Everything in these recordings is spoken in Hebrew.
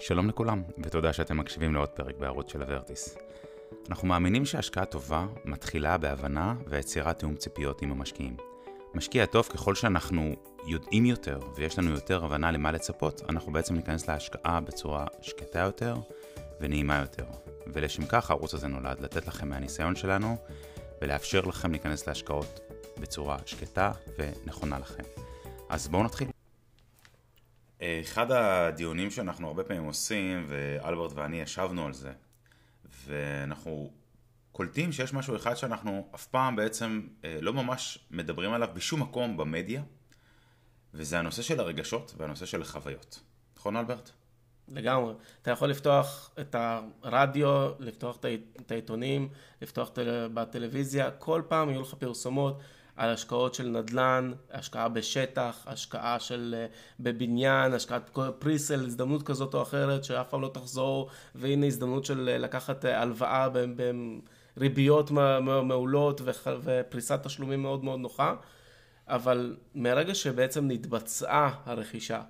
שלום לכולם, ותודה שאתם מקשיבים לעוד פרק בערוץ של הוורטיס. אנחנו מאמינים שהשקעה טובה מתחילה בהבנה ויצירת תיאום ציפיות עם המשקיעים. משקיע טוב ככל שאנחנו יודעים יותר ויש לנו יותר הבנה למה לצפות, אנחנו בעצם ניכנס להשקעה בצורה שקטה יותר ונעימה יותר. ולשם כך הערוץ הזה נולד, לתת לכם מהניסיון שלנו ולאפשר לכם להיכנס להשקעות בצורה שקטה ונכונה לכם. אז בואו נתחיל. אחד הדיונים שאנחנו הרבה פעמים עושים, ואלברט ואני ישבנו על זה, ואנחנו קולטים שיש משהו אחד שאנחנו אף פעם בעצם אה, לא ממש מדברים עליו בשום מקום במדיה, וזה הנושא של הרגשות והנושא של החוויות. נכון אלברט? לגמרי. אתה יכול לפתוח את הרדיו, לפתוח את העיתונים, לפתוח בטלוויזיה, כל פעם יהיו לך פרסומות על השקעות של נדל"ן, השקעה בשטח, השקעה של אה, בבניין, השקעת פריסל, הזדמנות כזאת או אחרת שאף פעם לא תחזור, והנה הזדמנות של אה, לקחת אה, הלוואה בריביות מעולות ופריסת תשלומים מאוד מאוד נוחה, אבל מרגע שבעצם נתבצעה הרכישה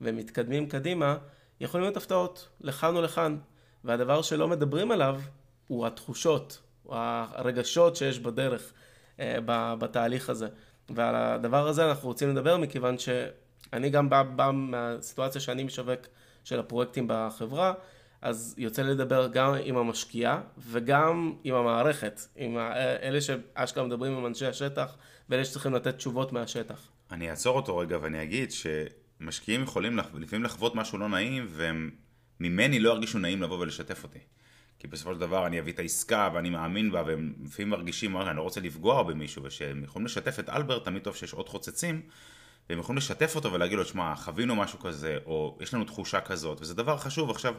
ומתקדמים קדימה, יכולים להיות הפתעות לכאן או לכאן, והדבר שלא מדברים עליו הוא התחושות, הרגשות שיש בדרך. אה, בתהליך הזה. ועל הדבר הזה אנחנו רוצים לדבר מכיוון שאני גם בא, בא מהסיטואציה שאני משווק של הפרויקטים בחברה, אז יוצא לי לדבר גם עם המשקיעה וגם עם המערכת, עם אלה שאשכרה מדברים עם אנשי השטח ואלה שצריכים לתת תשובות מהשטח. אני אעצור אותו רגע ואני אגיד שמשקיעים יכולים לפעמים לחוות משהו לא נעים והם ממני לא ירגישו נעים לבוא ולשתף אותי. כי בסופו של דבר אני אביא את העסקה ואני מאמין בה והם לפעמים מרגישים, אני לא רוצה לפגוע במישהו ושהם יכולים לשתף את אלברט, תמיד טוב שיש עוד חוצצים והם יכולים לשתף אותו ולהגיד לו, שמע, חווינו משהו כזה או יש לנו תחושה כזאת וזה דבר חשוב. עכשיו,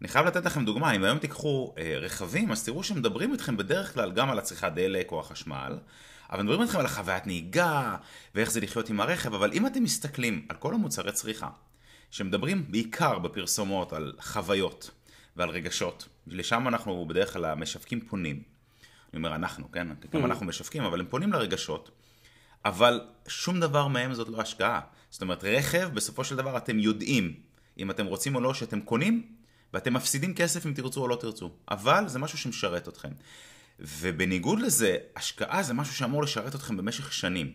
אני חייב לתת לכם דוגמה, אם היום תיקחו אה, רכבים אז תראו שמדברים איתכם בדרך כלל גם על הצריכת דלק או החשמל אבל מדברים איתכם על החוויית נהיגה ואיך זה לחיות עם הרכב, אבל אם אתם מסתכלים על כל המוצרי צריכה שמדברים בעיקר בפרסומות על חוויות ועל רגשות, לשם אנחנו בדרך כלל המשווקים פונים. אני אומר אנחנו, כן? גם mm. אנחנו משווקים, אבל הם פונים לרגשות, אבל שום דבר מהם זאת לא השקעה. זאת אומרת, רכב, בסופו של דבר אתם יודעים אם אתם רוצים או לא שאתם קונים, ואתם מפסידים כסף אם תרצו או לא תרצו. אבל זה משהו שמשרת אתכם. ובניגוד לזה, השקעה זה משהו שאמור לשרת אתכם במשך שנים.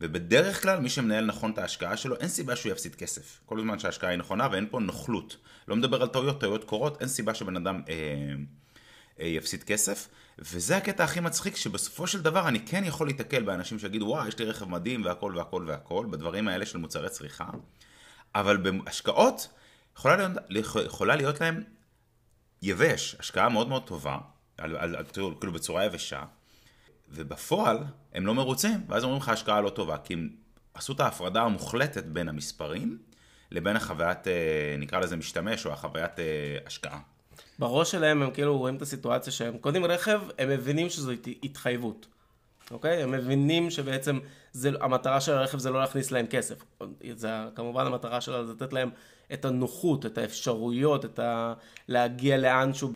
ובדרך כלל מי שמנהל נכון את ההשקעה שלו, אין סיבה שהוא יפסיד כסף. כל הזמן שההשקעה היא נכונה ואין פה נוכלות. לא מדבר על טעויות, טעויות קורות, אין סיבה שבן אדם אה, אה, יפסיד כסף. וזה הקטע הכי מצחיק, שבסופו של דבר אני כן יכול להתקל באנשים שיגידו, וואי, יש לי רכב מדהים והכל והכל והכל, בדברים האלה של מוצרי צריכה. אבל בהשקעות יכולה להיות, יכולה להיות להם יבש, השקעה מאוד מאוד טובה, על, על, על, כאילו בצורה יבשה. ובפועל הם לא מרוצים, ואז אומרים לך השקעה לא טובה, כי הם עשו את ההפרדה המוחלטת בין המספרים לבין החוויית, אה, נקרא לזה משתמש, או החוויית אה, השקעה. בראש שלהם הם כאילו רואים את הסיטואציה שהם קונים רכב, הם מבינים שזו התחייבות. אוקיי? הם מבינים שבעצם זה, המטרה של הרכב זה לא להכניס להם כסף. זה כמובן המטרה שלה זה לתת להם את הנוחות, את האפשרויות, את ה... להגיע לאנשהו.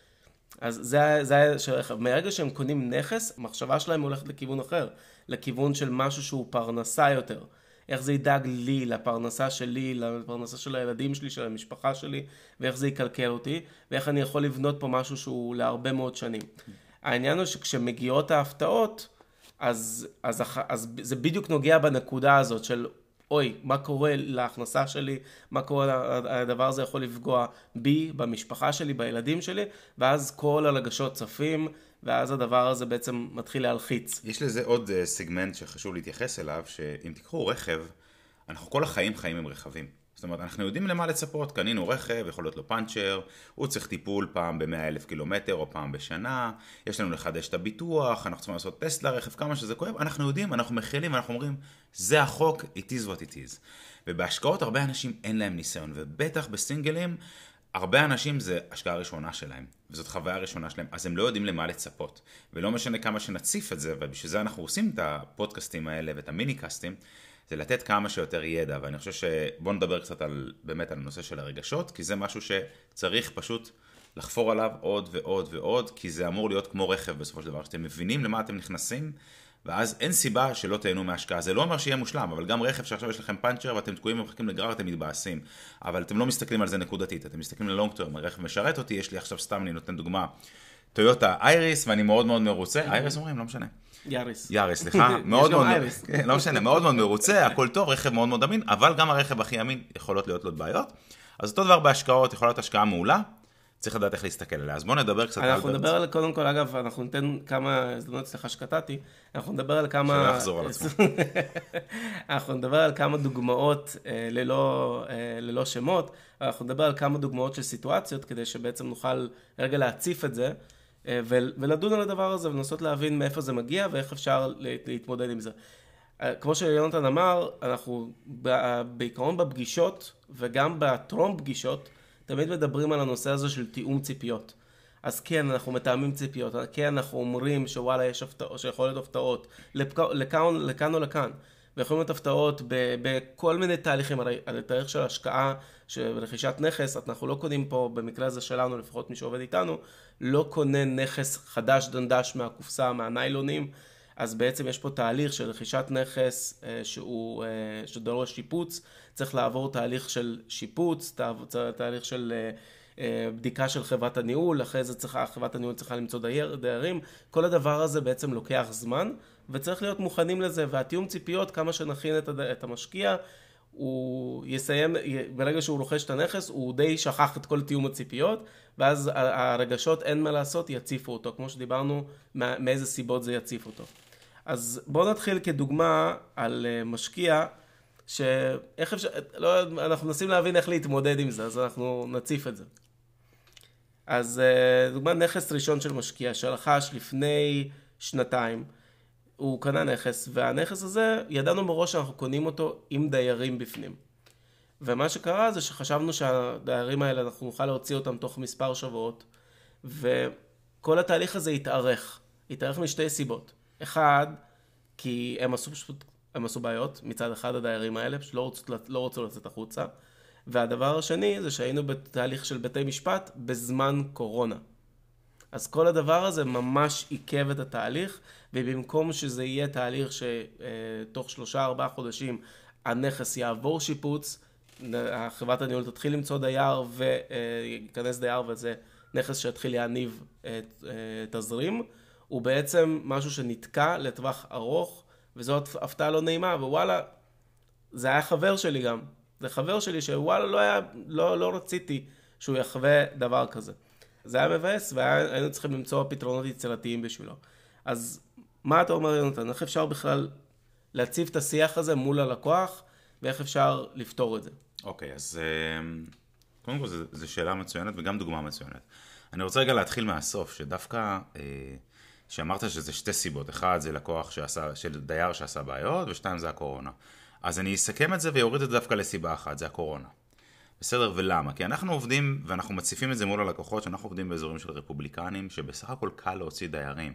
אז זה, זה של רכב. מהרגע שהם קונים נכס, המחשבה שלהם הולכת לכיוון אחר, לכיוון של משהו שהוא פרנסה יותר. איך זה ידאג לי, לפרנסה שלי, לפרנסה של הילדים שלי, של המשפחה שלי, ואיך זה יקלקל אותי, ואיך אני יכול לבנות פה משהו שהוא להרבה מאוד שנים. העניין הוא שכשמגיעות ההפתעות, אז, אז, אז, אז זה בדיוק נוגע בנקודה הזאת של אוי, מה קורה להכנסה שלי, מה קורה, הדבר הזה יכול לפגוע בי, במשפחה שלי, בילדים שלי, ואז כל הרגשות צפים, ואז הדבר הזה בעצם מתחיל להלחיץ. יש לזה עוד uh, סגמנט שחשוב להתייחס אליו, שאם תיקחו רכב, אנחנו כל החיים חיים עם רכבים. זאת אומרת, אנחנו יודעים למה לצפות, קנינו רכב, יכול להיות לו פאנצ'ר, הוא צריך טיפול פעם ב-100 אלף קילומטר או פעם בשנה, יש לנו לחדש את הביטוח, אנחנו צריכים לעשות טסט לרכב, כמה שזה כואב, אנחנו יודעים, אנחנו מכילים, אנחנו אומרים, זה החוק, it is what it is. ובהשקעות הרבה אנשים אין להם ניסיון, ובטח בסינגלים, הרבה אנשים זה השקעה ראשונה שלהם, וזאת חוויה ראשונה שלהם, אז הם לא יודעים למה לצפות. ולא משנה כמה שנציף את זה, ובשביל זה אנחנו עושים את הפודקאסטים האלה ואת המיני קאסטים, זה לתת כמה שיותר ידע, ואני חושב שבואו נדבר קצת על, באמת על הנושא של הרגשות, כי זה משהו שצריך פשוט לחפור עליו עוד ועוד ועוד, כי זה אמור להיות כמו רכב בסופו של דבר, שאתם מבינים למה אתם נכנסים, ואז אין סיבה שלא תהנו מההשקעה. זה לא אומר שיהיה מושלם, אבל גם רכב שעכשיו יש לכם פאנצ'ר ואתם תקועים ומחכים לגרר, אתם מתבאסים. אבל אתם לא מסתכלים על זה נקודתית, אתם מסתכלים ללונג טרם, הרכב משרת אותי, יש לי עכשיו סתם, אני נותן דוגמה, טויוטה אייריס, ואני מאוד מאוד מרוצה, אייריס אומרים, לא משנה. יאריס. יאריס, סליחה, מאוד מאוד. כן, לא משנה, מאוד מאוד מרוצה, הכל טוב, רכב מאוד מאוד אמין, אבל גם הרכב הכי אמין יכולות להיות לו בעיות. אז אותו דבר בהשקעות, יכולה להיות השקעה מעולה, צריך לדעת איך להסתכל עליה. אז בואו נדבר קצת אנחנו על... נדבר על, קודם כל, אגב, אנחנו ניתן כמה הזדמנות, סליחה שקטעתי, אנחנו נדבר על כמה... שלא יחזור על עצמו. אנחנו נדבר על כמה דוגמאות אה, ללא, אה, ללא שמות, אנחנו נדבר על כמה דוגמאות של סיטואציות, כדי שבעצם נוכל רגע להציף את זה, ולדון על הדבר הזה, ולנסות להבין מאיפה זה מגיע ואיך אפשר לה- להתמודד עם זה. אה, כמו שיונתן אמר, אנחנו ב- בעיקרון בפגישות, וגם בטרום פגישות, תמיד מדברים על הנושא הזה של תיאום ציפיות. אז כן, אנחנו מתאמים ציפיות, כן, אנחנו אומרים שוואלה, יש הפתעות, שיכול להיות הפתעות. לכאן, לכאן או לכאן. ויכולים להיות הפתעות בכל מיני תהליכים, הרי על תהליך של השקעה, רכישת נכס, אנחנו לא קונים פה, במקרה הזה שלנו, לפחות מי שעובד איתנו, לא קונה נכס חדש דנדש מהקופסה, מהניילונים, אז בעצם יש פה תהליך של רכישת נכס אה, שהוא, אה, שדורש שיפוץ, צריך לעבור תהליך של שיפוץ, תה- תהליך של אה, בדיקה של חברת הניהול, אחרי זה צריכה, חברת הניהול צריכה למצוא דייר, דיירים, כל הדבר הזה בעצם לוקח זמן, וצריך להיות מוכנים לזה, והתיאום ציפיות, כמה שנכין את, הד... את המשקיע, הוא יסיים, ברגע שהוא רוכש את הנכס, הוא די שכח את כל תיאום הציפיות, ואז הרגשות, אין מה לעשות, יציפו אותו, כמו שדיברנו, מאיזה סיבות זה יציף אותו. אז בואו נתחיל כדוגמה על אה, משקיע, שאיך אפשר, לא, אנחנו מנסים להבין איך להתמודד עם זה, אז אנחנו נציף את זה. אז אה, דוגמה נכס ראשון של משקיע שרכש לפני שנתיים, הוא קנה נכס, והנכס הזה, ידענו מראש שאנחנו קונים אותו עם דיירים בפנים. ומה שקרה זה שחשבנו שהדיירים האלה, אנחנו נוכל להוציא אותם תוך מספר שבועות, וכל התהליך הזה התארך. התארך משתי סיבות. אחד, כי הם עשו פשוט, הם עשו בעיות, מצד אחד הדיירים האלה, פשוט לא רצו, לא רצו לצאת החוצה. והדבר השני זה שהיינו בתהליך של בתי משפט בזמן קורונה. אז כל הדבר הזה ממש עיכב את התהליך, ובמקום שזה יהיה תהליך שתוך שלושה ארבעה חודשים הנכס יעבור שיפוץ, חברת הניהול תתחיל למצוא דייר וייכנס דייר וזה נכס שיתחיל להניב אה, תזרים, הוא בעצם משהו שנתקע לטווח ארוך, וזאת הפתעה לא נעימה, ווואלה, זה היה חבר שלי גם. זה חבר שלי שוואלה לא, היה, לא, לא רציתי שהוא יחווה דבר כזה. זה היה מבאס והיינו צריכים למצוא פתרונות יצירתיים בשבילו. אז מה אתה אומר יונתן? איך אפשר בכלל להציב את השיח הזה מול הלקוח ואיך אפשר לפתור את זה? אוקיי, אז אה, קודם כל זו שאלה מצוינת וגם דוגמה מצוינת. אני רוצה רגע להתחיל מהסוף, שדווקא, אה, שאמרת שזה שתי סיבות, אחד זה לקוח שעשה, של דייר שעשה בעיות, ושתיים זה הקורונה. אז אני אסכם את זה ואוריד את זה דווקא לסיבה אחת, זה הקורונה. בסדר, ולמה? כי אנחנו עובדים, ואנחנו מציפים את זה מול הלקוחות, שאנחנו עובדים באזורים של רפובליקנים, שבסך הכל קל להוציא דיירים.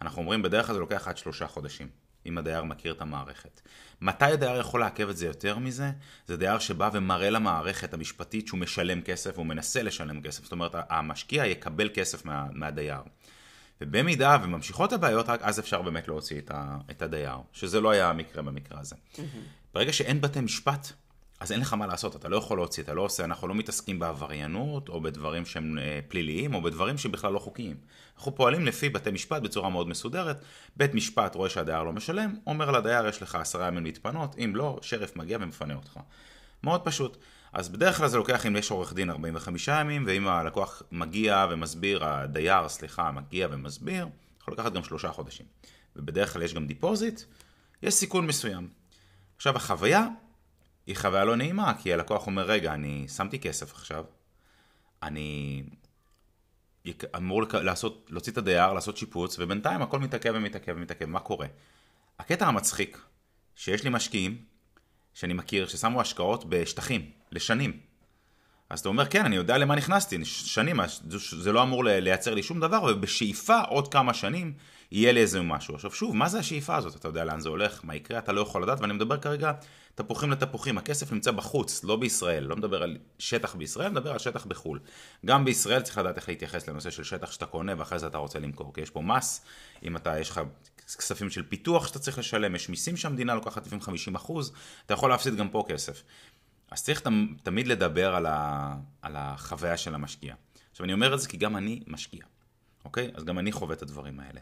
אנחנו אומרים, בדרך כלל זה לוקח עד שלושה חודשים, אם הדייר מכיר את המערכת. מתי הדייר יכול לעכב את זה יותר מזה? זה דייר שבא ומראה למערכת המשפטית שהוא משלם כסף, הוא מנסה לשלם כסף. זאת אומרת, המשקיע יקבל כסף מה, מהדייר. ובמידה וממשיכות הבעיות, רק אז אפשר באמת להוציא את, ה, את הדייר, שזה לא היה המקרה במקרה הזה. ברגע שאין בתי משפט, אז אין לך מה לעשות, אתה לא יכול להוציא, אתה לא עושה, אנחנו לא מתעסקים בעבריינות, או בדברים שהם אה, פליליים, או בדברים שבכלל לא חוקיים. אנחנו פועלים לפי בתי משפט בצורה מאוד מסודרת, בית משפט רואה שהדייר לא משלם, אומר לדייר יש לך עשרה ימים להתפנות, אם לא, שריף מגיע ומפנה אותך. מאוד פשוט. אז בדרך כלל זה לוקח אם יש עורך דין 45 ימים, ואם הלקוח מגיע ומסביר, הדייר, סליחה, מגיע ומסביר, יכול לקחת גם שלושה חודשים. ובדרך כלל יש גם deposit, יש סיכון מסוים. עכשיו החוויה היא חוויה לא נעימה, כי הלקוח אומר, רגע, אני שמתי כסף עכשיו, אני אמור לעשות, להוציא את הדייר, לעשות שיפוץ, ובינתיים הכל מתעכב ומתעכב ומתעכב, מה קורה? הקטע המצחיק, שיש לי משקיעים, שאני מכיר, ששמו השקעות בשטחים, לשנים. אז אתה אומר, כן, אני יודע למה נכנסתי, שנים, זה לא אמור לייצר לי שום דבר, ובשאיפה עוד כמה שנים יהיה לי איזה משהו. עכשיו שוב, מה זה השאיפה הזאת? אתה יודע לאן זה הולך, מה יקרה, אתה לא יכול לדעת, ואני מדבר כרגע תפוחים לתפוחים, הכסף נמצא בחוץ, לא בישראל, לא מדבר על שטח בישראל, מדבר על שטח בחו"ל. גם בישראל צריך לדעת איך להתייחס לנושא של שטח שאתה קונה ואחרי זה אתה רוצה למכור, כי יש פה מס, אם אתה, יש לך כספים של פיתוח שאתה צריך לשלם, יש מיסים שהמדינה לוקחת לפעמים 50 אחוז, אתה יכול להפסיד גם פה כסף. אז צריך תמיד לדבר על, ה, על החוויה של המשקיע. עכשיו אני אומר את זה כי גם אני משקיע, אוקיי? אז גם אני חווה את הדברים האלה.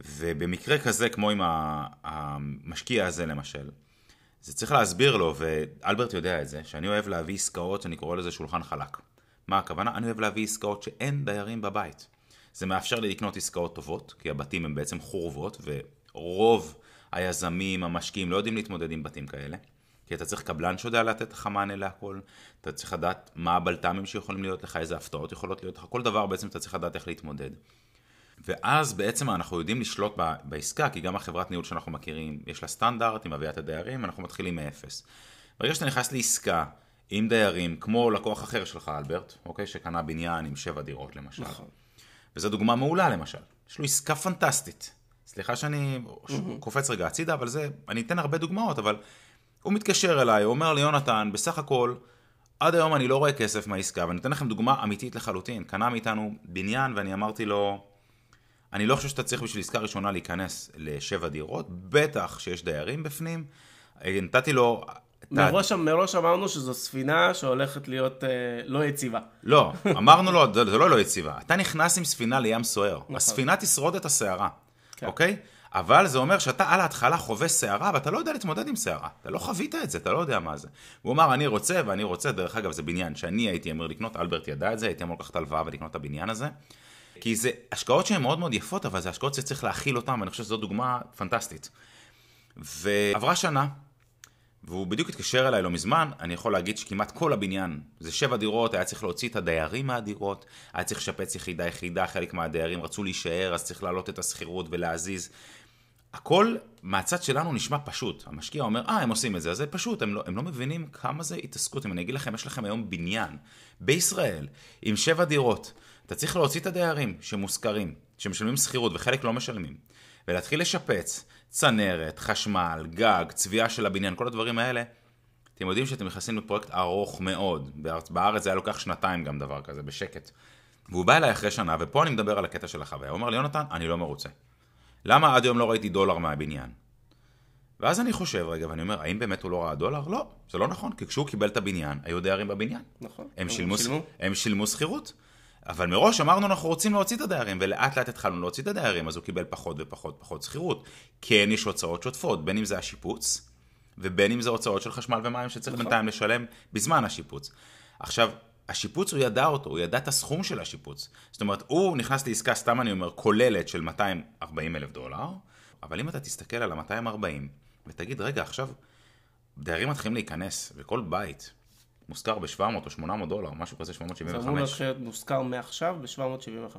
ובמקרה כזה, כמו עם המשקיע הזה למשל, זה צריך להסביר לו, ואלברט יודע את זה, שאני אוהב להביא עסקאות, אני קורא לזה שולחן חלק. מה הכוונה? אני אוהב להביא עסקאות שאין דיירים בבית. זה מאפשר לי לקנות עסקאות טובות, כי הבתים הם בעצם חורבות, ורוב היזמים, המשקיעים, לא יודעים להתמודד עם בתים כאלה. כי אתה צריך קבלן שיודע לתת לך מענה להכל, אתה צריך לדעת מה הבלת"מים שיכולים להיות לך, איזה הפתעות יכולות להיות לך, כל דבר בעצם אתה צריך לדעת איך להתמודד. ואז בעצם אנחנו יודעים לשלוט בעסקה, כי גם החברת ניהול שאנחנו מכירים, יש לה סטנדרט עם אביית הדיירים, אנחנו מתחילים מאפס. ברגע שאתה נכנס לעסקה עם דיירים, כמו לקוח אחר שלך, אלברט, אוקיי, שקנה בניין עם שבע דירות למשל. נכון. וזו דוגמה מעולה למשל. יש לו עסקה פנטסטית. סליחה שאני mm-hmm. קופץ רגע הצידה, אבל זה, אני אתן הרבה דוגמאות, אבל הוא מתקשר אליי, הוא אומר לי, יונתן, בסך הכל, עד היום אני לא רואה כסף מהעסקה, ואני אתן לכם דוגמה אמיתית לחלוטין. קנה מאיתנו בניין, ואני אמרתי לו, אני לא חושב שאתה צריך בשביל עסקה ראשונה להיכנס לשבע דירות, בטח שיש דיירים בפנים. נתתי לו... מראש, מראש אמרנו שזו ספינה שהולכת להיות אה, לא יציבה. לא, אמרנו לו, זה, זה לא לא יציבה. אתה נכנס עם ספינה לים סוער. נכון. הספינה תשרוד את הסערה, כן. אוקיי? אבל זה אומר שאתה על ההתחלה חווה סערה, ואתה לא יודע להתמודד עם סערה. אתה לא חווית את זה, אתה לא יודע מה זה. הוא אמר, אני רוצה, ואני רוצה, דרך אגב, זה בניין שאני הייתי אמור לקנות, אלברט ידע את זה, הייתי אמור לקחת הלוואה ולקנות את הבניין הזה. כי זה השקעות שהן מאוד מאוד יפות, אבל זה השקעות שצריך להכיל אותן, ואני חושב שזו דוגמה פנטסטית. ועברה שנה, והוא בדיוק התקשר אליי לא מזמן, אני יכול להגיד שכמעט כל הבניין, זה שבע דירות, היה צריך להוציא את הדיירים מהדירות, היה צריך לשפץ יחידה יחידה, חלק מהדיירים רצו להישאר, אז צריך להעלות את השכירות ולהזיז. הכל מהצד שלנו נשמע פשוט. המשקיע אומר, אה, הם עושים את זה, אז זה פשוט, הם לא, הם לא מבינים כמה זה התעסקות. אם אני אגיד לכם, יש לכם היום בניין בישראל עם שבע דירות, אתה צריך להוציא את הדיירים שמושכרים, שמשלמים שכירות וחלק לא משלמים, ולהתחיל לשפץ צנרת, חשמל, גג, צביעה של הבניין, כל הדברים האלה. אתם יודעים שאתם נכנסים לפרויקט ארוך מאוד. בארץ זה היה לוקח שנתיים גם דבר כזה, בשקט. והוא בא אליי אחרי שנה, ופה אני מדבר על הקטע של החוויה. הוא אומר לי, יונתן, אני לא מרוצה. למה עד היום לא ראיתי דולר מהבניין? ואז אני חושב רגע, ואני אומר, האם באמת הוא לא ראה דולר? לא, זה לא נכון, כי כשהוא קיבל את הבניין, היו דיירים בבניין. נכון. הם שילמו, שילמו. הם שילמו שכירות. אבל מראש אמרנו אנחנו רוצים להוציא את הדיירים, ולאט לאט התחלנו להוציא את הדיירים, אז הוא קיבל פחות ופחות פחות שכירות. כן, יש הוצאות שוטפות, בין אם זה השיפוץ, ובין אם זה הוצאות של חשמל ומים שצריך נכון. בינתיים לשלם בזמן השיפוץ. עכשיו, השיפוץ הוא ידע אותו, הוא ידע את הסכום של השיפוץ. זאת אומרת, הוא נכנס לעסקה, סתם אני אומר, כוללת של 240 אלף דולר, אבל אם אתה תסתכל על ה-240 ותגיד, רגע, עכשיו דיירים מתחילים להיכנס, וכל בית מושכר ב-700 או 800 דולר, משהו כזה 775. זה אמור להיות מושכר מעכשיו ב-775.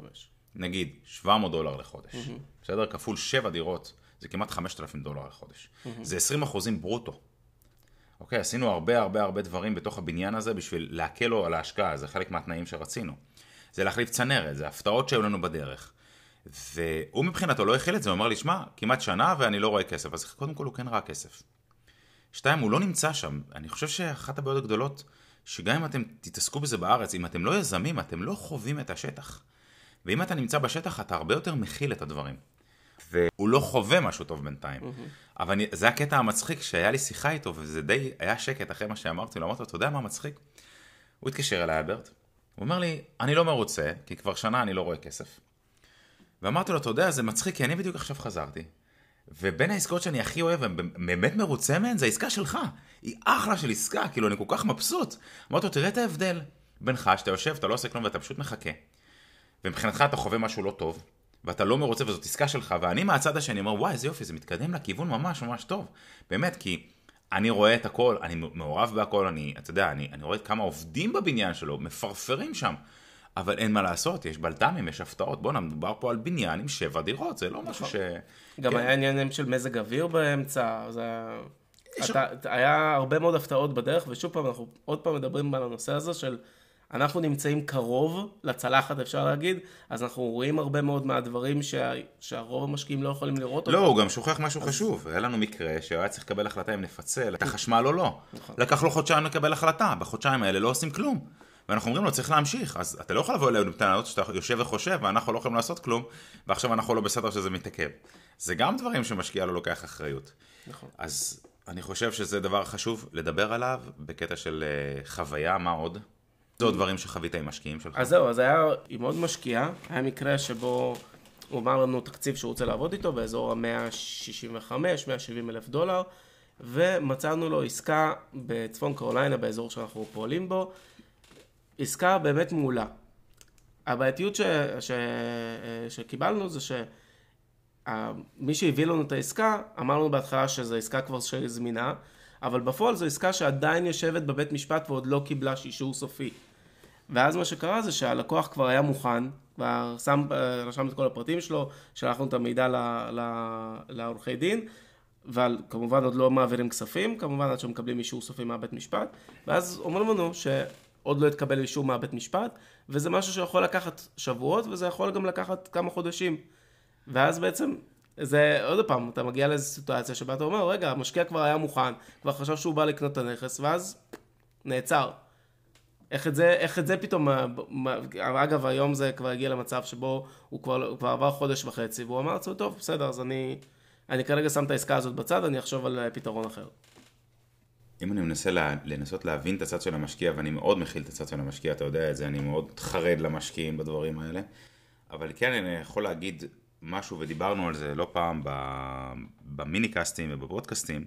נגיד, 700 דולר לחודש. Mm-hmm. בסדר? כפול 7 דירות, זה כמעט 5,000 דולר לחודש. Mm-hmm. זה 20 אחוזים ברוטו. אוקיי, עשינו הרבה הרבה הרבה דברים בתוך הבניין הזה בשביל להקל לו על ההשקעה, זה חלק מהתנאים שרצינו. זה להחליף צנרת, זה הפתעות שהיו לנו בדרך. והוא מבחינתו לא הכיל את זה, הוא אמר לי, שמע, כמעט שנה ואני לא רואה כסף. אז קודם כל הוא כן ראה כסף. שתיים, הוא לא נמצא שם. אני חושב שאחת הבעיות הגדולות, שגם אם אתם תתעסקו בזה בארץ, אם אתם לא יזמים, אתם לא חווים את השטח. ואם אתה נמצא בשטח, אתה הרבה יותר מכיל את הדברים. והוא לא חווה משהו טוב בינתיים. Mm-hmm. אבל אני, זה הקטע המצחיק, שהיה לי שיחה איתו, וזה די היה שקט אחרי מה שאמרתי לו, אמרתי לו, אתה יודע מה מצחיק? הוא התקשר אליי, אלברט, הוא אומר לי, אני לא מרוצה, כי כבר שנה אני לא רואה כסף. ואמרתי לו, אתה יודע, זה מצחיק, כי אני בדיוק עכשיו חזרתי. ובין העסקאות שאני הכי אוהב, ובאמת מרוצה מהן, זה העסקה שלך. היא אחלה של עסקה, כאילו, אני כל כך מבסוט. אמרתי לו, תראה את ההבדל בינך, שאתה יושב, אתה לא עושה כלום ואתה פשוט מחכה. ומבחינתך אתה חווה משהו לא טוב, ואתה לא מרוצה וזאת עסקה שלך, ואני מהצד השני אומר, וואי, איזה יופי, זה מתקדם לכיוון ממש ממש טוב. באמת, כי אני רואה את הכל, אני מעורב בהכל, אני, אתה יודע, אני, אני רואה כמה עובדים בבניין שלו, מפרפרים שם. אבל אין מה לעשות, יש בלת"מים, יש הפתעות. בואנה, מדובר פה על בניין עם שבע דירות, זה לא נכון. משהו ש... גם כן. היה עניינים של מזג אוויר באמצע, זה... אתה, היה הרבה מאוד הפתעות בדרך, ושוב פעם, אנחנו עוד פעם מדברים על הנושא הזה של אנחנו נמצאים קרוב לצלחת, אפשר להגיד, אז אנחנו רואים הרבה מאוד מהדברים שה, שהרוב המשקיעים לא יכולים לראות לא, הוא גם שוכח משהו אז... חשוב. היה לנו מקרה שהוא היה צריך לקבל החלטה אם נפצל את החשמל או לא. נכון. לקח לו חודשיים לקבל החלטה, בחודשיים האלה לא עושים כלום. ואנחנו אומרים לו, צריך להמשיך. אז אתה לא יכול לבוא אלינו בטענות שאתה יושב וחושב, ואנחנו לא יכולים לעשות כלום, ועכשיו אנחנו לא בסדר שזה מתעכב. זה גם דברים שמשקיע לא לוקח אחריות. נכון. אז אני חושב שזה דבר חשוב לדבר עליו בקטע של אה, חוויה, מה עוד? זה עוד דברים שחווית עם משקיעים שלך. אז זהו, אז היה עם עוד משקיע, היה מקרה שבו הוא אמר לנו תקציב שהוא רוצה לעבוד איתו באזור ה-165-170 אלף דולר, ומצאנו לו עסקה בצפון קרוליינה, באזור שאנחנו פועלים בו, עסקה באמת מעולה. הבעייתיות ש... ש... שקיבלנו זה שמי שהביא לנו את העסקה, אמר לנו בהתחלה שזו עסקה כבר זמינה, אבל בפועל זו עסקה שעדיין יושבת בבית משפט ועוד לא קיבלה אישור סופי. ואז מה שקרה זה שהלקוח כבר היה מוכן, כבר שם, רשם את כל הפרטים שלו, שלחנו את המידע לעורכי דין, אבל כמובן עוד לא מעבירים כספים, כמובן עד שמקבלים אישור סופי מהבית משפט, ואז אומרים לנו שעוד לא התקבל אישור מהבית משפט, וזה משהו שיכול לקחת שבועות, וזה יכול גם לקחת כמה חודשים. ואז בעצם, זה עוד פעם, אתה מגיע לאיזו סיטואציה שבה אתה אומר, רגע, המשקיע כבר היה מוכן, כבר חשב שהוא בא לקנות את הנכס, ואז נעצר. איך את זה, איך את זה פתאום, אגב היום זה כבר הגיע למצב שבו הוא כבר, הוא כבר עבר חודש וחצי והוא אמר טוב בסדר אז אני, אני כרגע שם את העסקה הזאת בצד אני אחשוב על פתרון אחר. אם אני מנסה לה, לנסות להבין את הצד של המשקיע ואני מאוד מכיל את הצד של המשקיע אתה יודע את זה אני מאוד חרד למשקיעים בדברים האלה אבל כן אני יכול להגיד משהו ודיברנו על זה לא פעם במיני קאסטים ובפודקאסטים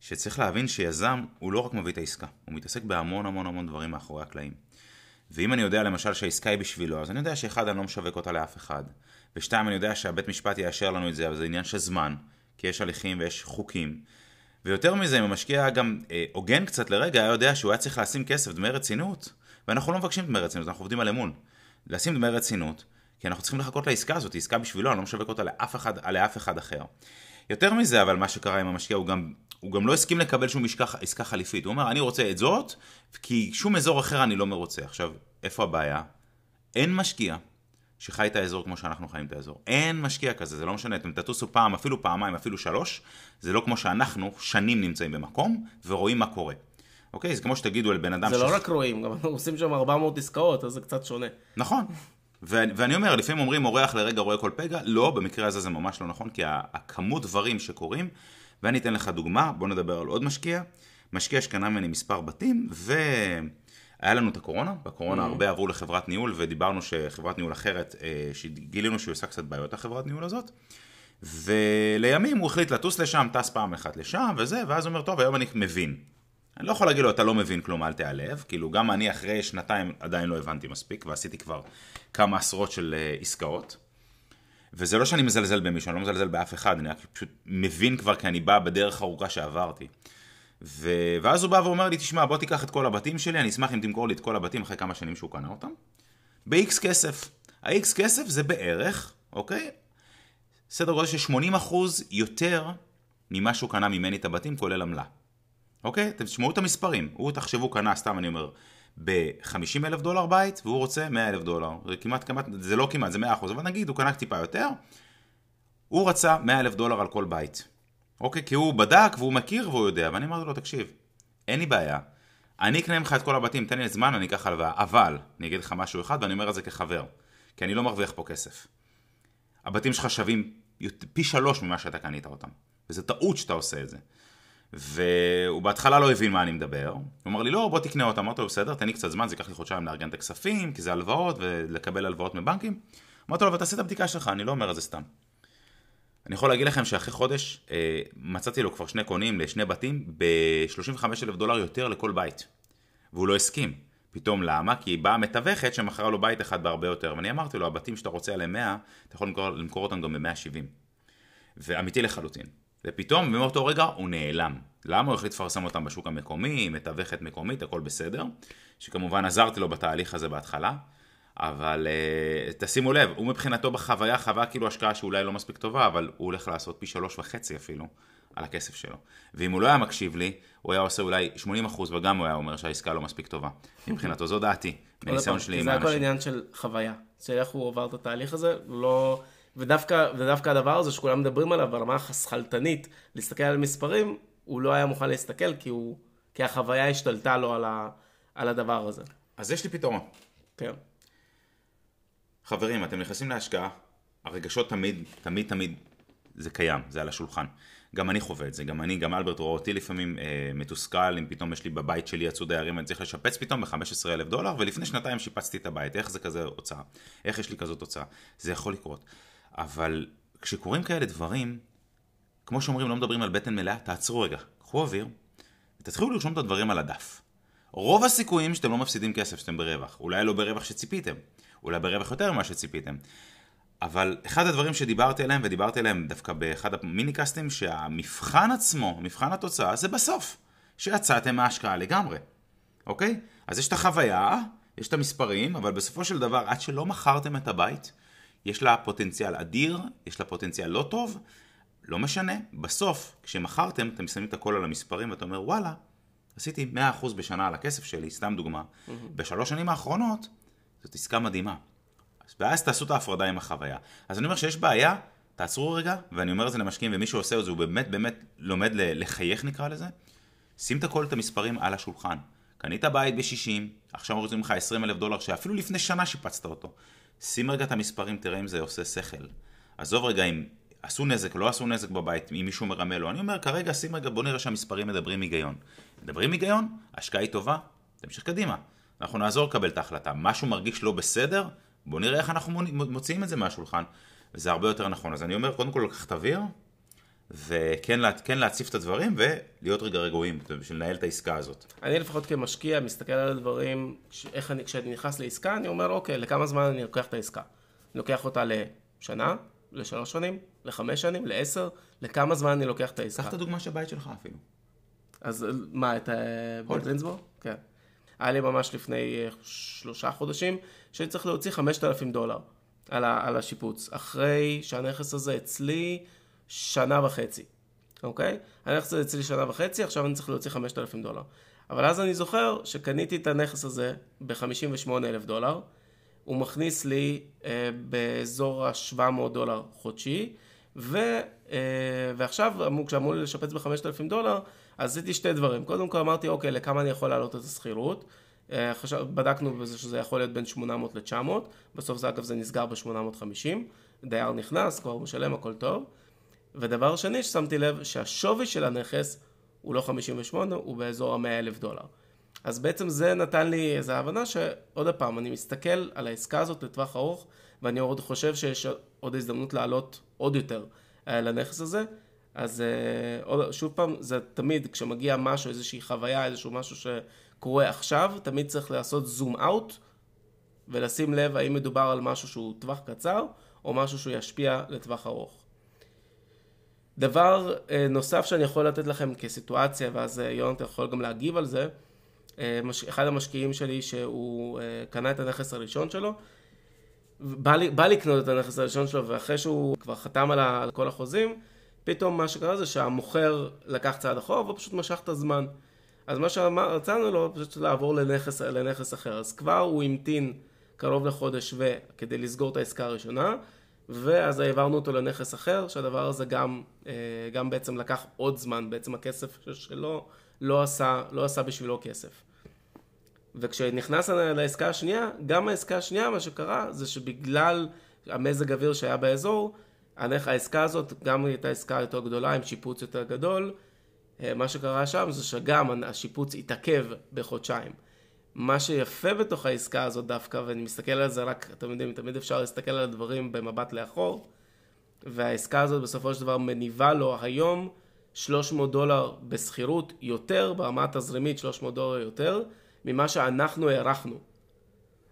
שצריך להבין שיזם הוא לא רק מביא את העסקה, הוא מתעסק בהמון המון המון דברים מאחורי הקלעים. ואם אני יודע למשל שהעסקה היא בשבילו, אז אני יודע שאחד, אני לא משווק אותה לאף אחד. ושתיים, אני יודע שהבית משפט יאשר לנו את זה, אבל זה עניין של זמן, כי יש הליכים ויש חוקים. ויותר מזה, אם המשקיע גם אה, הוגן קצת לרגע, היה יודע שהוא היה צריך לשים כסף, דמי רצינות, ואנחנו לא מבקשים דמי רצינות, אנחנו עובדים על אמון. לשים דמי רצינות, כי אנחנו צריכים לחכות לעסקה הזאת, עסקה בשבילו, אני לא משווק אותה לאף אחד, לאף אחד אחר. יותר מזה, אבל מה שקרה עם המשקיע, הוא גם הוא גם לא הסכים לקבל שום עסקה, עסקה חליפית. הוא אמר, אני רוצה את זאת, כי שום אזור אחר אני לא מרוצה. עכשיו, איפה הבעיה? אין משקיע שחי את האזור כמו שאנחנו חיים את האזור. אין משקיע כזה, זה לא משנה, אתם תטוסו פעם, אפילו פעמיים, אפילו שלוש, זה לא כמו שאנחנו שנים נמצאים במקום ורואים מה קורה. אוקיי? זה כמו שתגידו על בן אדם... זה ש... לא רק רואים, גם אנחנו עושים שם 400 עסקאות, אז זה קצת שונה. נכון. ו- ואני אומר, לפעמים אומרים אורח לרגע רואה כל פגע, לא, במקרה הזה זה ממש לא נכון, כי הכמות דברים שקורים ואני אתן לך דוגמה, בוא נדבר על עוד משקיע. משקיע שקנה ממני מספר בתים, והיה לנו את הקורונה, בקורונה mm-hmm. הרבה עברו לחברת ניהול, ודיברנו שחברת ניהול אחרת, אה, שגילינו שהיא עושה קצת בעיות החברת ניהול הזאת. ולימים הוא החליט לטוס לשם, טס פעם אחת לשם וזה, ואז הוא אומר, טוב, היום אני מבין. אני לא יכול להגיד לו, אתה לא מבין כלום, אל תיעלב, כאילו גם אני אחרי שנתיים עדיין לא הבנתי מספיק, ועשיתי כבר כמה עשרות של אה, עסקאות. וזה לא שאני מזלזל במישהו, אני לא מזלזל באף אחד, אני רק פשוט מבין כבר כי אני בא בדרך ארוכה שעברתי. ו... ואז הוא בא ואומר לי, תשמע, בוא תיקח את כל הבתים שלי, אני אשמח אם תמכור לי את כל הבתים אחרי כמה שנים שהוא קנה אותם. ב-X כסף. ה-X כסף זה בערך, אוקיי? סדר גודל של 80% יותר ממה שהוא קנה ממני את הבתים, כולל עמלה. אוקיי? תשמעו את המספרים. הוא, תחשבו, קנה, סתם אני אומר, ב-50 אלף דולר בית, והוא רוצה 100 אלף דולר. זה כמעט, כמעט, זה לא כמעט, זה 100 אחוז, אבל נגיד הוא קנה טיפה יותר, הוא רצה 100 אלף דולר על כל בית. אוקיי? כי הוא בדק והוא מכיר והוא יודע, ואני אמרתי לו, תקשיב, אין לי בעיה. אני אקנה ממך את כל הבתים, תן לי זמן, אני אקח הלוואה, אבל, אני אגיד לך משהו אחד, ואני אומר את זה כחבר, כי אני לא מרוויח פה כסף. הבתים שלך שווים פי שלוש ממה שאתה קנית אותם, וזו טעות שאתה עושה את זה. והוא בהתחלה לא הבין מה אני מדבר, הוא אמר לי לא בוא תקנה אותם, אמרתי לו בסדר תן לי קצת זמן זה ייקח לי חודשיים לארגן את הכספים כי זה הלוואות ולקבל הלוואות מבנקים אמרתי לו אבל תעשה את הבדיקה שלך אני לא אומר את זה סתם. אני יכול להגיד לכם שאחרי חודש אה, מצאתי לו כבר שני קונים לשני בתים ב-35 אלף דולר יותר לכל בית. והוא לא הסכים. פתאום למה? כי באה מתווכת שמכרה לו בית אחד בהרבה יותר. ואני אמרתי לו הבתים שאתה רוצה עליהם 100 אתה יכול למכור, למכור אותם גם ב-170 ואמיתי לחלוטין. ופתאום מאותו רגע הוא נעלם. למה? הוא החליט לפרסם אותם בשוק המקומי, מתווכת מקומית, הכל בסדר, שכמובן עזרתי לו בתהליך הזה בהתחלה, אבל uh, תשימו לב, הוא מבחינתו בחוויה חווה כאילו השקעה שאולי לא מספיק טובה, אבל הוא הולך לעשות פי שלוש וחצי אפילו על הכסף שלו. ואם הוא לא היה מקשיב לי, הוא היה עושה אולי 80% וגם הוא היה אומר שהעסקה לא מספיק טובה. מבחינתו זו דעתי, מניסיון שלי עם האנשים. זה הכל עניין של חוויה, של איך הוא עבר את התהליך הזה, לא... ודווקא, ודווקא הדבר הזה שכולם מדברים עליו ברמה החסכלתנית, להסתכל על מספרים, הוא לא היה מוכן להסתכל כי, הוא, כי החוויה השתלטה לו על, ה, על הדבר הזה. אז יש לי פתרון. כן. חברים, אתם נכנסים להשקעה, הרגשות תמיד, תמיד, תמיד זה קיים, זה על השולחן. גם אני חווה את זה, גם אני, גם אלברט רואה אותי לפעמים אה, מתוסכל, אם פתאום יש לי בבית שלי יצאו דיירים ואני צריך לשפץ פתאום ב-15 אלף דולר, ולפני שנתיים שיפצתי את הבית, איך זה כזה הוצאה? איך יש לי כזאת הוצאה? זה יכול לקרות. אבל כשקורים כאלה דברים, כמו שאומרים, לא מדברים על בטן מלאה, תעצרו רגע, קחו אוויר, ותתחילו לרשום את הדברים על הדף. רוב הסיכויים שאתם לא מפסידים כסף שאתם ברווח, אולי לא ברווח שציפיתם, אולי ברווח יותר ממה שציפיתם. אבל אחד הדברים שדיברתי עליהם, ודיברתי עליהם דווקא באחד המיניקאסטים, שהמבחן עצמו, מבחן התוצאה, זה בסוף. שיצאתם מההשקעה לגמרי, אוקיי? אז יש את החוויה, יש את המספרים, אבל בסופו של דבר, עד שלא מכרתם את הבית, יש לה פוטנציאל אדיר, יש לה פוטנציאל לא טוב, לא משנה, בסוף, כשמכרתם, אתם שמים את הכל על המספרים ואתה אומר, וואלה, עשיתי 100% בשנה על הכסף שלי, סתם דוגמה. Mm-hmm. בשלוש שנים האחרונות, זאת עסקה מדהימה. ואז תעשו את ההפרדה עם החוויה. אז אני אומר שיש בעיה, תעצרו רגע, ואני אומר את זה למשקיעים, ומי שעושה את זה, הוא באמת באמת לומד לחייך נקרא לזה. שים את הכל את המספרים על השולחן. קנית בית ב-60, עכשיו רוצים לך 20 אלף דולר, שאפילו לפני שנה שיפצת אותו. שים רגע את המספרים, תראה אם זה עושה שכל. עזוב רגע אם עשו נזק, לא עשו נזק בבית, אם מישהו מרמה לו. אני אומר, כרגע שים רגע, בוא נראה שהמספרים מדברים היגיון. מדברים היגיון, ההשקעה היא טובה, תמשיך קדימה. אנחנו נעזור לקבל את ההחלטה. משהו מרגיש לא בסדר, בוא נראה איך אנחנו מוציאים את זה מהשולחן. וזה הרבה יותר נכון. אז אני אומר, קודם כל לקחת אוויר, וכן כן להציף את הדברים ולהיות רגע רגועים בשביל לנהל את העסקה הזאת. אני לפחות כמשקיע מסתכל על הדברים, איך אני, כשאני נכנס לעסקה, אני אומר, אוקיי, לכמה זמן אני לוקח את העסקה? אני לוקח אותה לשנה, לשלוש שנים, לחמש שנים, לעשר, לכמה זמן אני לוקח את העסקה? קח את הדוגמה של הבית שלך אפילו. אז מה, את בולדרינסבורג? כן. היה לי ממש לפני אה, שלושה חודשים, שהייתי צריך להוציא 5,000 דולר על, על השיפוץ, אחרי שהנכס הזה אצלי שנה וחצי, אוקיי? הנכס הזה אצלי שנה וחצי, עכשיו אני צריך להוציא 5,000 דולר. אבל אז אני זוכר שקניתי את הנכס הזה ב-58 אלף דולר, הוא מכניס לי אה, באזור ה-700 דולר חודשי, ו, אה, ועכשיו כשאמרו לי לשפץ ב-5,000 דולר, אז עשיתי שתי דברים. קודם כל אמרתי, אוקיי, לכמה אני יכול להעלות את השכירות? אה, בדקנו בזה שזה יכול להיות בין 800 ל-900, בסוף זה אגב זה נסגר ב-850, דייר נכנס, כבר משלם, הכל טוב. ודבר שני ששמתי לב, שהשווי של הנכס הוא לא 58, הוא באזור ה-100 אלף דולר. אז בעצם זה נתן לי איזו הבנה שעוד פעם, אני מסתכל על העסקה הזאת לטווח ארוך, ואני עוד חושב שיש עוד הזדמנות לעלות עוד יותר אה, לנכס הזה. אז אה, שוב פעם, זה תמיד כשמגיע משהו, איזושהי חוויה, איזשהו משהו שקורה עכשיו, תמיד צריך לעשות זום אאוט ולשים לב האם מדובר על משהו שהוא טווח קצר או משהו שהוא ישפיע לטווח ארוך. דבר אה, נוסף שאני יכול לתת לכם כסיטואציה, ואז יונתן יכול גם להגיב על זה, אחד המשקיעים שלי שהוא קנה את הנכס הראשון שלו, בא, לי, בא לקנות את הנכס הראשון שלו ואחרי שהוא כבר חתם על כל החוזים, פתאום מה שקרה זה שהמוכר לקח צעד אחורה והוא פשוט משך את הזמן. אז מה שרצינו לו פשוט לעבור לנכס, לנכס אחר. אז כבר הוא המתין קרוב לחודש ו... כדי לסגור את העסקה הראשונה, ואז העברנו אותו לנכס אחר, שהדבר הזה גם, אה, גם בעצם לקח עוד זמן, בעצם הכסף שלו לא עשה, לא עשה בשבילו כסף. וכשנכנס לעסקה השנייה, גם העסקה השנייה, מה שקרה זה שבגלל המזג אוויר שהיה באזור, העסקה הזאת גם הייתה עסקה יותר גדולה עם שיפוץ יותר גדול. אה, מה שקרה שם זה שגם השיפוץ התעכב בחודשיים. מה שיפה בתוך העסקה הזאת דווקא, ואני מסתכל על זה רק, אתם יודעים, תמיד אפשר להסתכל על הדברים במבט לאחור, והעסקה הזאת בסופו של דבר מניבה לו היום 300 דולר בשכירות יותר, ברמה התזרימית 300 דולר יותר, ממה שאנחנו הערכנו.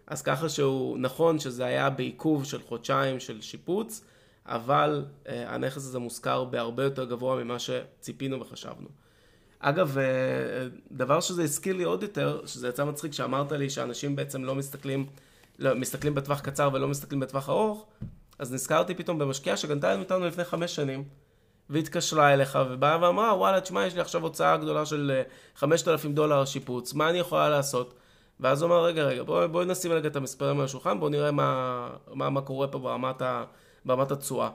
אז ככה שהוא, נכון שזה היה בעיכוב של חודשיים של שיפוץ, אבל uh, הנכס הזה מושכר בהרבה יותר גבוה ממה שציפינו וחשבנו. אגב, uh, דבר שזה הזכיר לי עוד יותר, שזה יצא מצחיק שאמרת לי שאנשים בעצם לא מסתכלים, לא, מסתכלים בטווח קצר ולא מסתכלים בטווח ארוך, אז נזכרתי פתאום במשקיעה שגנתה לנו איתנו לפני חמש שנים, והתקשרה אליך ובאה ואמרה, וואלה, תשמע, יש לי עכשיו הוצאה גדולה של 5,000 אה, דולר שיפוץ, מה אני יכולה לעשות? ואז הוא אמר, רגע, רגע, בואי בוא נשים רגע את המספרים על השולחן, בואו נראה מה, מה, מה קורה פה ברמת ה... ברמת התשואה.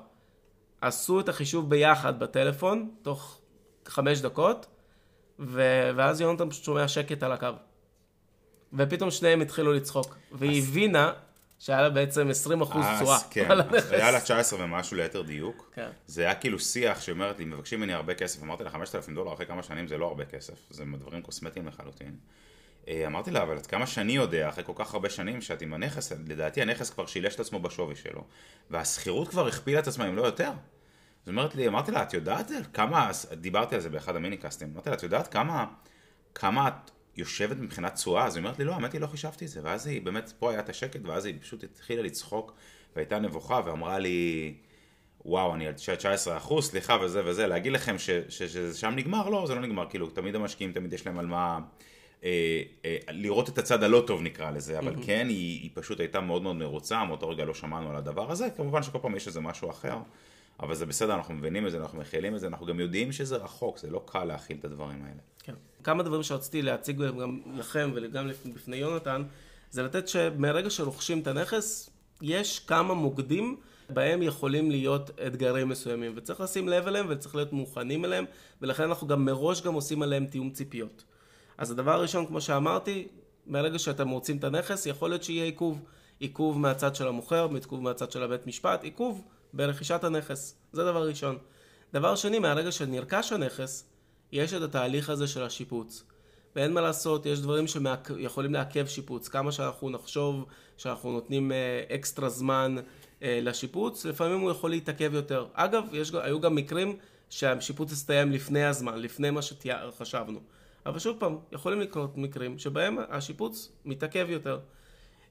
עשו את החישוב ביחד בטלפון, תוך חמש דקות, ו... ואז יונתן פשוט שומע שקט על הקו. ופתאום שניהם התחילו לצחוק. והיא אז... הבינה שהיה לה בעצם 20 אחוז תשואה. כן, היה לה 19 ומשהו ליתר דיוק. כן. זה היה כאילו שיח שאומרת לי, מבקשים ממני הרבה כסף, אמרתי לה 5,000 דולר אחרי כמה שנים זה לא הרבה כסף, זה דברים קוסמטיים לחלוטין. אה, אמרתי לה, אבל עד כמה שאני יודע, אחרי כל כך הרבה שנים שאת עם הנכס, לדעתי הנכס כבר שילש את עצמו בשווי שלו, והשכירות כבר הכפילה את עצמה, אם לא יותר. זאת אומרת לי, אמרתי לה, את יודעת כמה, דיברתי על זה באחד המיניקאסטים, אמרתי לה, את יודעת כמה, כמה את יושבת מבחינת תשואה? אז היא אומרת לי, לא, האמת היא לא חישבתי את זה, ואז היא, באמת, פה היה את השקט, ואז היא פשוט התחילה לצחוק, והייתה נבוכה, ואמרה לי, וואו, אני על 19 אחוז, סליחה וזה וזה, להגיד לכם ששם נגמר? לא, זה לא נגמר, כאילו, תמיד המשקיעים, תמיד יש להם על מה... אה, אה, לראות את הצד הלא טוב נקרא לזה, אבל mm-hmm. כן, היא, היא פשוט הייתה מאוד מאוד מרוצה, מאותו רגע לא שמענו על הדבר הזה, כמובן שכל פעם יש איזה משהו אחר, אבל זה בסדר, אנחנו מבינים את זה, אנחנו מכילים את זה, אנחנו גם יודעים שזה רחוק, זה לא קל להכיל את הדברים האלה. כן. כמה דברים שרציתי להציג גם לכם וגם בפני יונתן, זה לתת שמרגע שרוכשים את הנכס, יש כמה מוקדים בהם יכולים להיות אתגרים מסוימים, וצריך לשים לב אליהם וצריך להיות מוכנים אליהם, ולכן אנחנו גם מראש גם עושים עליהם תיאום ציפיות. אז הדבר הראשון, כמו שאמרתי, מהרגע שאתם רוצים את הנכס, יכול להיות שיהיה עיכוב. עיכוב מהצד של המוכר, עיכוב מהצד של הבית משפט, עיכוב ברכישת הנכס. זה דבר ראשון. דבר שני, מהרגע שנרכש הנכס, יש את התהליך הזה של השיפוץ. ואין מה לעשות, יש דברים שיכולים לעכב שיפוץ. כמה שאנחנו נחשוב שאנחנו נותנים אה, אקסטרה זמן אה, לשיפוץ, לפעמים הוא יכול להתעכב יותר. אגב, יש, היו גם מקרים שהשיפוץ הסתיים לפני הזמן, לפני מה שחשבנו. אבל שוב פעם, יכולים לקרות מקרים שבהם השיפוץ מתעכב יותר.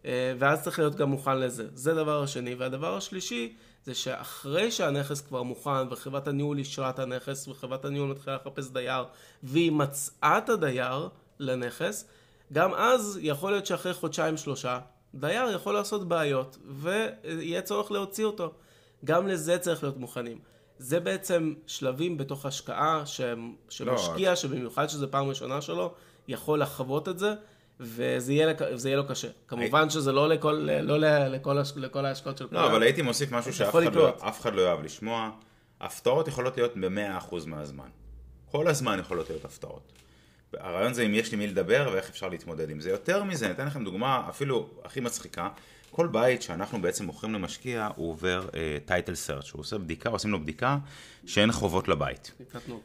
אה, ואז צריך להיות גם מוכן לזה. זה דבר השני. והדבר השלישי זה שאחרי שהנכס כבר מוכן וחברת הניהול אישרה את הנכס וחברת הניהול מתחילה לחפש דייר והיא מצאה את הדייר לנכס, גם אז יכול להיות שאחרי חודשיים שלושה דייר יכול לעשות בעיות ויהיה צורך להוציא אותו. גם לזה צריך להיות מוכנים. זה בעצם שלבים בתוך השקעה שמשקיע, לא, שבמיוחד שזו פעם ראשונה שלו, יכול לחוות את זה, וזה יהיה, יהיה לו קשה. כמובן הי... שזה לא לכל, לא לכל, לכל ההשקעות של לא, כולם. לא, אבל הייתי מוסיף משהו שאף אחד, לא, אחד לא יאהב לשמוע. הפתעות יכולות להיות ב-100% מהזמן. כל הזמן יכולות להיות הפתעות. הרעיון זה אם יש לי מי לדבר ואיך אפשר להתמודד עם זה. יותר מזה, אני אתן לכם דוגמה אפילו הכי מצחיקה. כל בית שאנחנו בעצם מוכרים למשקיע, הוא עובר טייטל uh, סרצ', הוא עושה בדיקה, עושים לו בדיקה שאין חובות לבית.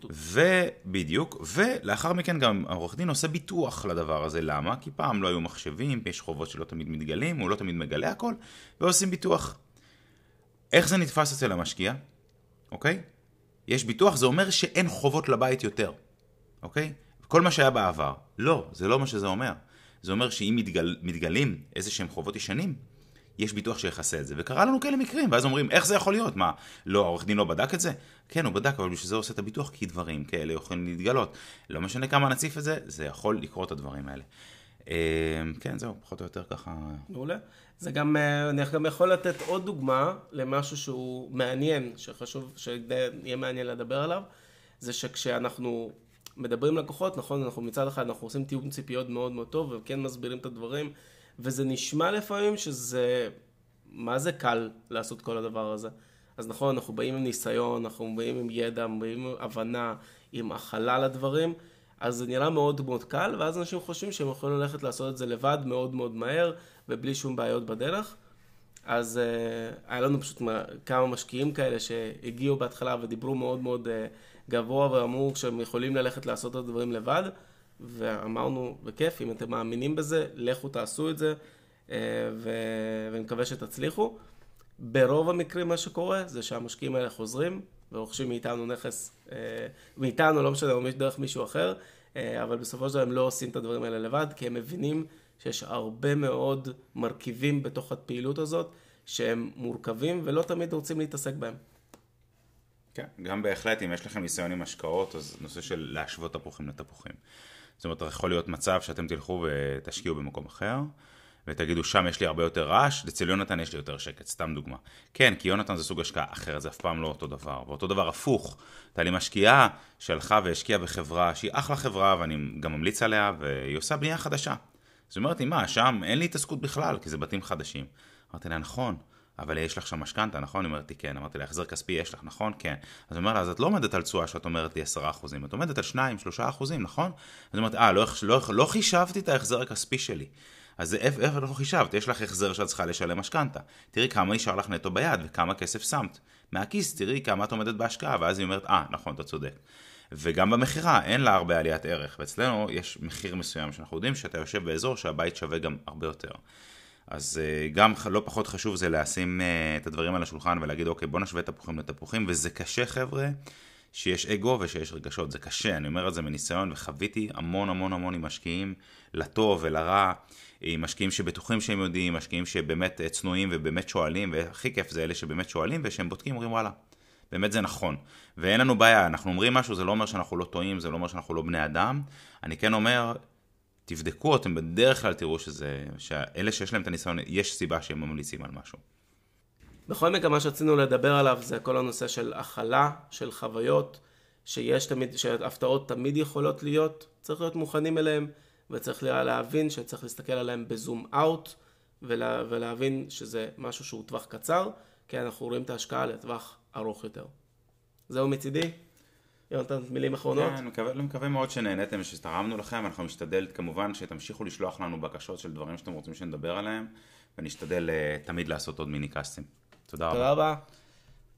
ובדיוק, ולאחר מכן גם העורך דין עושה ביטוח לדבר הזה, למה? כי פעם לא היו מחשבים, יש חובות שלא תמיד מתגלים, הוא לא תמיד מגלה הכל, ועושים ביטוח. איך זה נתפס אצל המשקיע, אוקיי? יש ביטוח, זה אומר שאין חובות לבית יותר, אוקיי? כל מה שהיה בעבר. לא, זה לא מה שזה אומר. זה אומר שאם מתגל, מתגלים איזה שהם חובות ישנים, יש ביטוח שיכסה את זה. וקרה לנו כאלה מקרים, ואז אומרים, איך זה יכול להיות? מה, לא, העורך דין לא בדק את זה? כן, הוא בדק, אבל בשביל זה הוא עושה את הביטוח, כי דברים כאלה יכולים להתגלות. לא משנה כמה נציף את זה, זה יכול לקרות הדברים האלה. אה, כן, זהו, פחות או יותר ככה. מעולה. זה גם, אה, אני גם יכול לתת עוד דוגמה למשהו שהוא מעניין, שחשוב, שיהיה מעניין לדבר עליו, זה שכשאנחנו מדברים לקוחות, נכון, אנחנו מצד אחד, אנחנו עושים תיאום ציפיות מאוד מאוד טוב, וכן מסבירים את הדברים. וזה נשמע לפעמים שזה, מה זה קל לעשות כל הדבר הזה. אז נכון, אנחנו באים עם ניסיון, אנחנו באים עם ידע, באים עם הבנה, עם הכלה לדברים, אז זה נראה מאוד מאוד קל, ואז אנשים חושבים שהם יכולים ללכת לעשות את זה לבד מאוד מאוד מהר, ובלי שום בעיות בדרך. אז uh, היה לנו פשוט כמה משקיעים כאלה שהגיעו בהתחלה ודיברו מאוד מאוד uh, גבוה ואמרו שהם יכולים ללכת לעשות את הדברים לבד. ואמרנו, בכיף, אם אתם מאמינים בזה, לכו תעשו את זה, אה, ו... ואני מקווה שתצליחו. ברוב המקרים מה שקורה זה שהמשקיעים האלה חוזרים ורוכשים מאיתנו נכס, אה, מאיתנו, לא משנה, או דרך מישהו אחר, אה, אבל בסופו של דבר הם לא עושים את הדברים האלה לבד, כי הם מבינים שיש הרבה מאוד מרכיבים בתוך הפעילות הזאת שהם מורכבים ולא תמיד רוצים להתעסק בהם. כן, גם בהחלט, אם יש לכם ניסיון עם השקעות, אז נושא של להשוות תפוחים לתפוחים. זאת אומרת, יכול להיות מצב שאתם תלכו ותשקיעו במקום אחר, ותגידו, שם יש לי הרבה יותר רעש, אצל יונתן יש לי יותר שקט, סתם דוגמה. כן, כי יונתן זה סוג השקעה אחרת, זה אף פעם לא אותו דבר. ואותו דבר הפוך, הייתה לי משקיעה שהלכה והשקיעה בחברה שהיא אחלה חברה, ואני גם ממליץ עליה, והיא עושה בנייה חדשה. זאת אומרת מה, שם אין לי התעסקות בכלל, כי זה בתים חדשים. אמרתי לה, נכון, אבל יש לך שם משכנתה, נכון? היא אומרת לי, כן. אמרתי לה, החזר כספי יש לך, נכון? כן. אז היא אומרת לה, אז את לא עומדת על תשואה שאת אומרת לי 10 אחוזים, את עומדת על 2, 3 אחוזים, נכון? אז היא אומרת, אה, לא, לא, לא חישבתי את ההחזר הכספי שלי. אז איפה לא חישבת, יש לך החזר שאת צריכה לשלם משכנתה. תראי כמה נשאר לך נטו ביד וכמה כסף שמת. מהכיס תראי כמה את עומדת בהשקעה, ואז היא אומרת, אה, נכון, אתה צודק. וגם במכירה אין לה הרבה עליית ערך, ואצלנו יש מחיר מסוים שאנחנו יודעים שאתה יושב באזור שהבית שווה גם הרבה יותר. אז אה, גם לא פחות חשוב זה לשים אה, את הדברים על השולחן ולהגיד אוקיי בוא נשווה תפוחים לתפוחים וזה קשה חבר'ה שיש אגו ושיש רגשות זה קשה אני אומר את זה מניסיון וחוויתי המון המון המון עם משקיעים לטוב ולרע עם משקיעים שבטוחים שהם יודעים משקיעים שבאמת אה, צנועים ובאמת שואלים והכי כיף זה אלה שבאמת שואלים ושהם בודקים אומרים וואלה באמת זה נכון. ואין לנו בעיה, אנחנו אומרים משהו, זה לא אומר שאנחנו לא טועים, זה לא אומר שאנחנו לא בני אדם. אני כן אומר, תבדקו, אתם בדרך כלל תראו שזה, שאלה שיש להם את הניסיון, יש סיבה שהם ממליצים על משהו. בכל מקרה, מה שרצינו לדבר עליו זה כל הנושא של הכלה, של חוויות, שיש תמיד, שהפתעות תמיד יכולות להיות, צריך להיות מוכנים אליהם, וצריך להבין שצריך להסתכל עליהם בזום אאוט, ולה, ולהבין שזה משהו שהוא טווח קצר, כי אנחנו רואים את ההשקעה לטווח ארוך יותר. זהו מצידי. יונתן, מילים אחרונות? כן, אני מקווה, מקווה מאוד שנהניתם ושתרמנו לכם, אנחנו נשתדל כמובן שתמשיכו לשלוח לנו בקשות של דברים שאתם רוצים שנדבר עליהם, ונשתדל uh, תמיד לעשות עוד מיני קאסטים. תודה רבה. תודה רבה.